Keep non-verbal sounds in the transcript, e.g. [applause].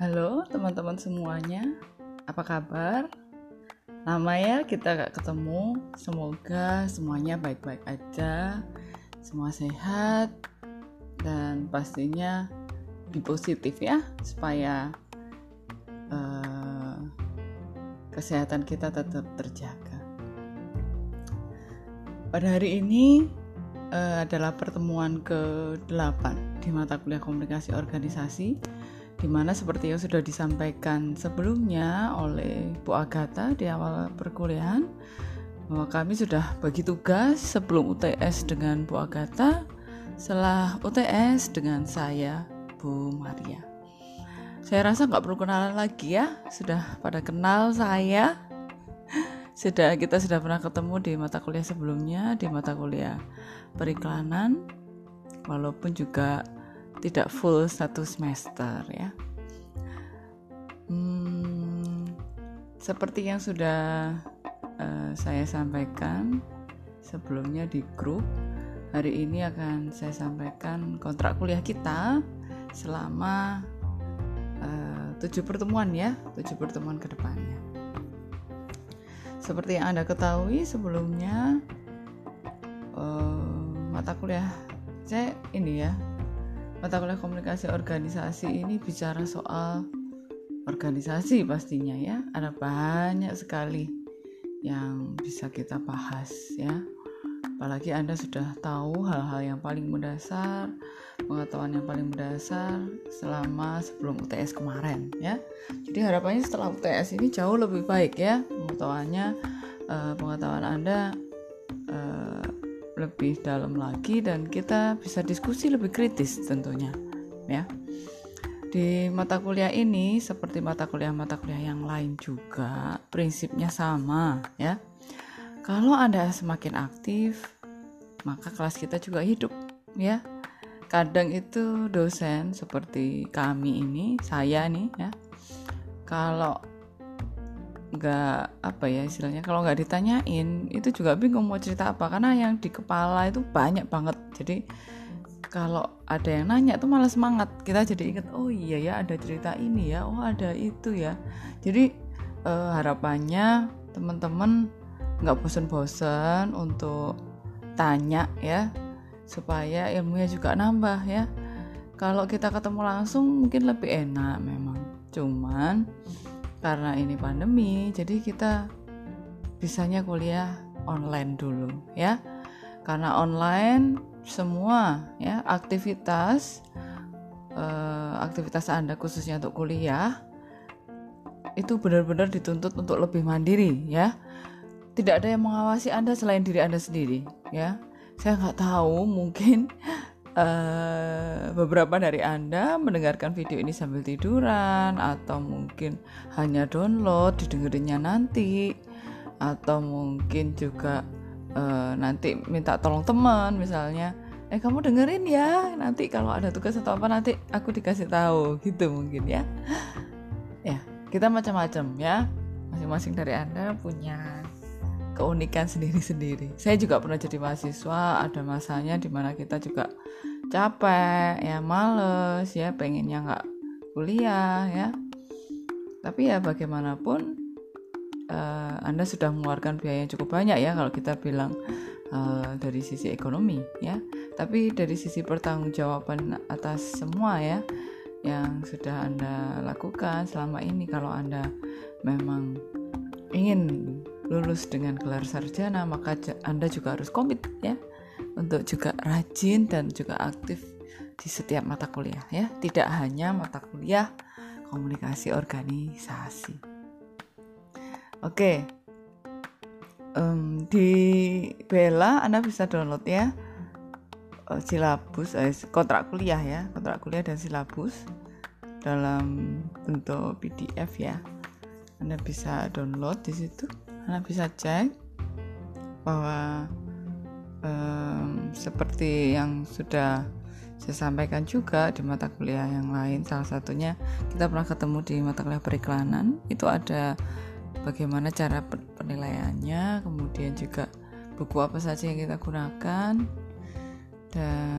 Halo teman-teman semuanya, apa kabar? Lama ya kita gak ketemu, semoga semuanya baik-baik aja, semua sehat, dan pastinya di positif ya, supaya uh, kesehatan kita tetap terjaga. Pada hari ini uh, adalah pertemuan ke-8 di mata kuliah komunikasi organisasi di mana seperti yang sudah disampaikan sebelumnya oleh Bu Agatha di awal perkuliahan bahwa kami sudah bagi tugas sebelum UTS dengan Bu Agatha, setelah UTS dengan saya Bu Maria. Saya rasa nggak perlu kenalan lagi ya, sudah pada kenal saya. Sudah kita sudah pernah ketemu di mata kuliah sebelumnya di mata kuliah periklanan, walaupun juga tidak full satu semester ya. Hmm, seperti yang sudah uh, saya sampaikan sebelumnya di grup, hari ini akan saya sampaikan kontrak kuliah kita selama uh, tujuh pertemuan ya, tujuh pertemuan ke depannya. Seperti yang Anda ketahui sebelumnya uh, mata kuliah saya ini ya mata kuliah komunikasi organisasi ini bicara soal organisasi pastinya ya. Ada banyak sekali yang bisa kita bahas ya. Apalagi anda sudah tahu hal-hal yang paling mendasar pengetahuan yang paling mendasar selama sebelum UTS kemarin ya. Jadi harapannya setelah UTS ini jauh lebih baik ya pengetahuannya eh, pengetahuan anda lebih dalam lagi dan kita bisa diskusi lebih kritis tentunya ya. Di mata kuliah ini seperti mata kuliah-mata kuliah yang lain juga prinsipnya sama ya. Kalau anda semakin aktif maka kelas kita juga hidup ya. Kadang itu dosen seperti kami ini saya nih ya. Kalau nggak apa ya istilahnya kalau nggak ditanyain itu juga bingung mau cerita apa. Karena yang di kepala itu banyak banget. Jadi kalau ada yang nanya tuh malah semangat. Kita jadi inget oh iya ya ada cerita ini ya oh ada itu ya. Jadi eh, harapannya teman-teman nggak bosen-bosen untuk tanya ya supaya ilmunya juga nambah ya. Kalau kita ketemu langsung mungkin lebih enak memang. Cuman karena ini pandemi jadi kita bisanya kuliah online dulu ya. Karena online semua ya aktivitas eh, aktivitas anda khususnya untuk kuliah itu benar-benar dituntut untuk lebih mandiri ya. Tidak ada yang mengawasi anda selain diri anda sendiri ya. Saya nggak tahu mungkin uh, [laughs] beberapa dari Anda mendengarkan video ini sambil tiduran atau mungkin hanya download didengerinnya nanti atau mungkin juga uh, nanti minta tolong teman misalnya eh kamu dengerin ya nanti kalau ada tugas atau apa nanti aku dikasih tahu gitu mungkin ya. Ya kita macam-macam ya. Masing-masing dari anda punya keunikan sendiri-sendiri. Saya juga pernah jadi mahasiswa, ada masanya di mana kita juga capek, ya males, ya pengennya nggak kuliah, ya. Tapi ya bagaimanapun uh, Anda sudah mengeluarkan biaya yang cukup banyak ya kalau kita bilang uh, dari sisi ekonomi, ya. Tapi dari sisi pertanggungjawaban atas semua ya yang sudah Anda lakukan selama ini kalau Anda memang ingin lulus dengan gelar sarjana maka Anda juga harus komit ya untuk juga rajin dan juga aktif di setiap mata kuliah ya. Tidak hanya mata kuliah komunikasi organisasi. Oke. Um, di Bella Anda bisa download ya uh, silabus eh, kontrak kuliah ya kontrak kuliah dan silabus dalam bentuk PDF ya. Anda bisa download di situ Anda bisa cek bahwa um, seperti yang sudah saya sampaikan juga di mata kuliah yang lain salah satunya kita pernah ketemu di mata kuliah periklanan itu ada bagaimana cara penilaiannya kemudian juga buku apa saja yang kita gunakan